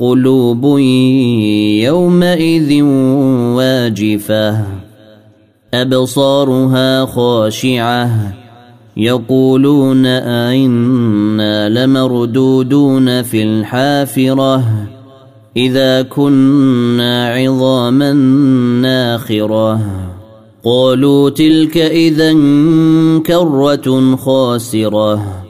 قلوب يومئذ واجفة. أبصارها خاشعة. يقولون أئنا لمردودون في الحافرة. إذا كنا عظاما ناخرة. قالوا تلك اذا كرة خاسرة.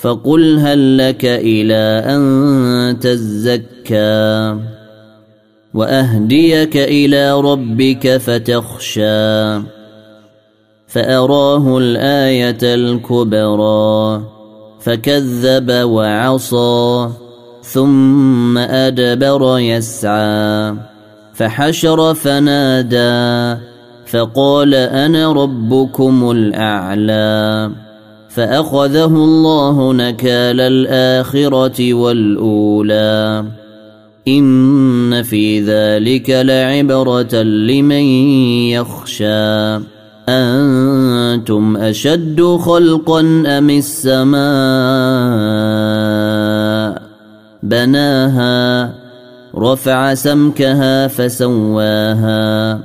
فقل هل لك إلى أن تزكى وأهديك إلى ربك فتخشى فأراه الآية الكبرى فكذب وعصى ثم أدبر يسعى فحشر فنادى فقال أنا ربكم الأعلى فأخذه الله نكال الآخرة والأولى. إن في ذلك لعبرة لمن يخشى. أنتم أشد خلقا أم السماء؟ بناها رفع سمكها فسواها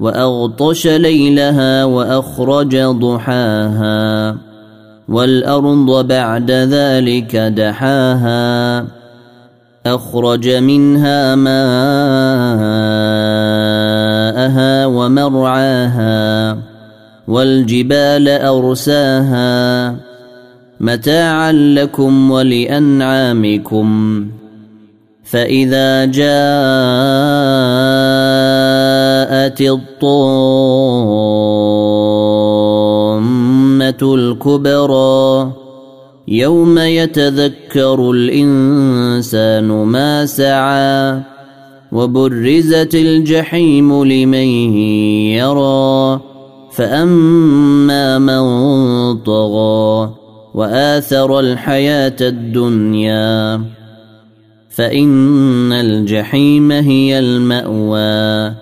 وأغطش ليلها وأخرج ضحاها. والأرض بعد ذلك دحاها أخرج منها ماءها ومرعاها والجبال أرساها. متاعا لكم ولأنعامكم. فإذا جاءت الطامه الكبرى. يوم يتذكر الإنسان ما سعى وبرزت الجحيم لمن يرى. فأما من طغى وآثر الحياة الدنيا فإن الجحيم هي المأوى.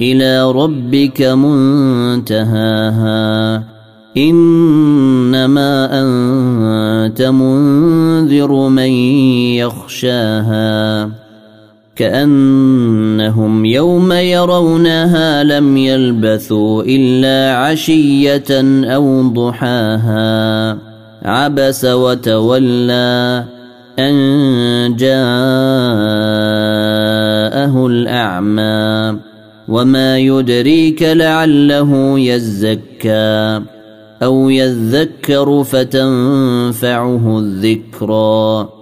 إلى ربك منتهاها. إنما أنت منذر من يخشاها. كأنهم يوم يرونها لم يلبثوا إلا عشية أو ضحاها. عبس وتولى أن جاءه الأعمى. وما يدريك لعله يزكى أو يذكر فتنفعه الذكرى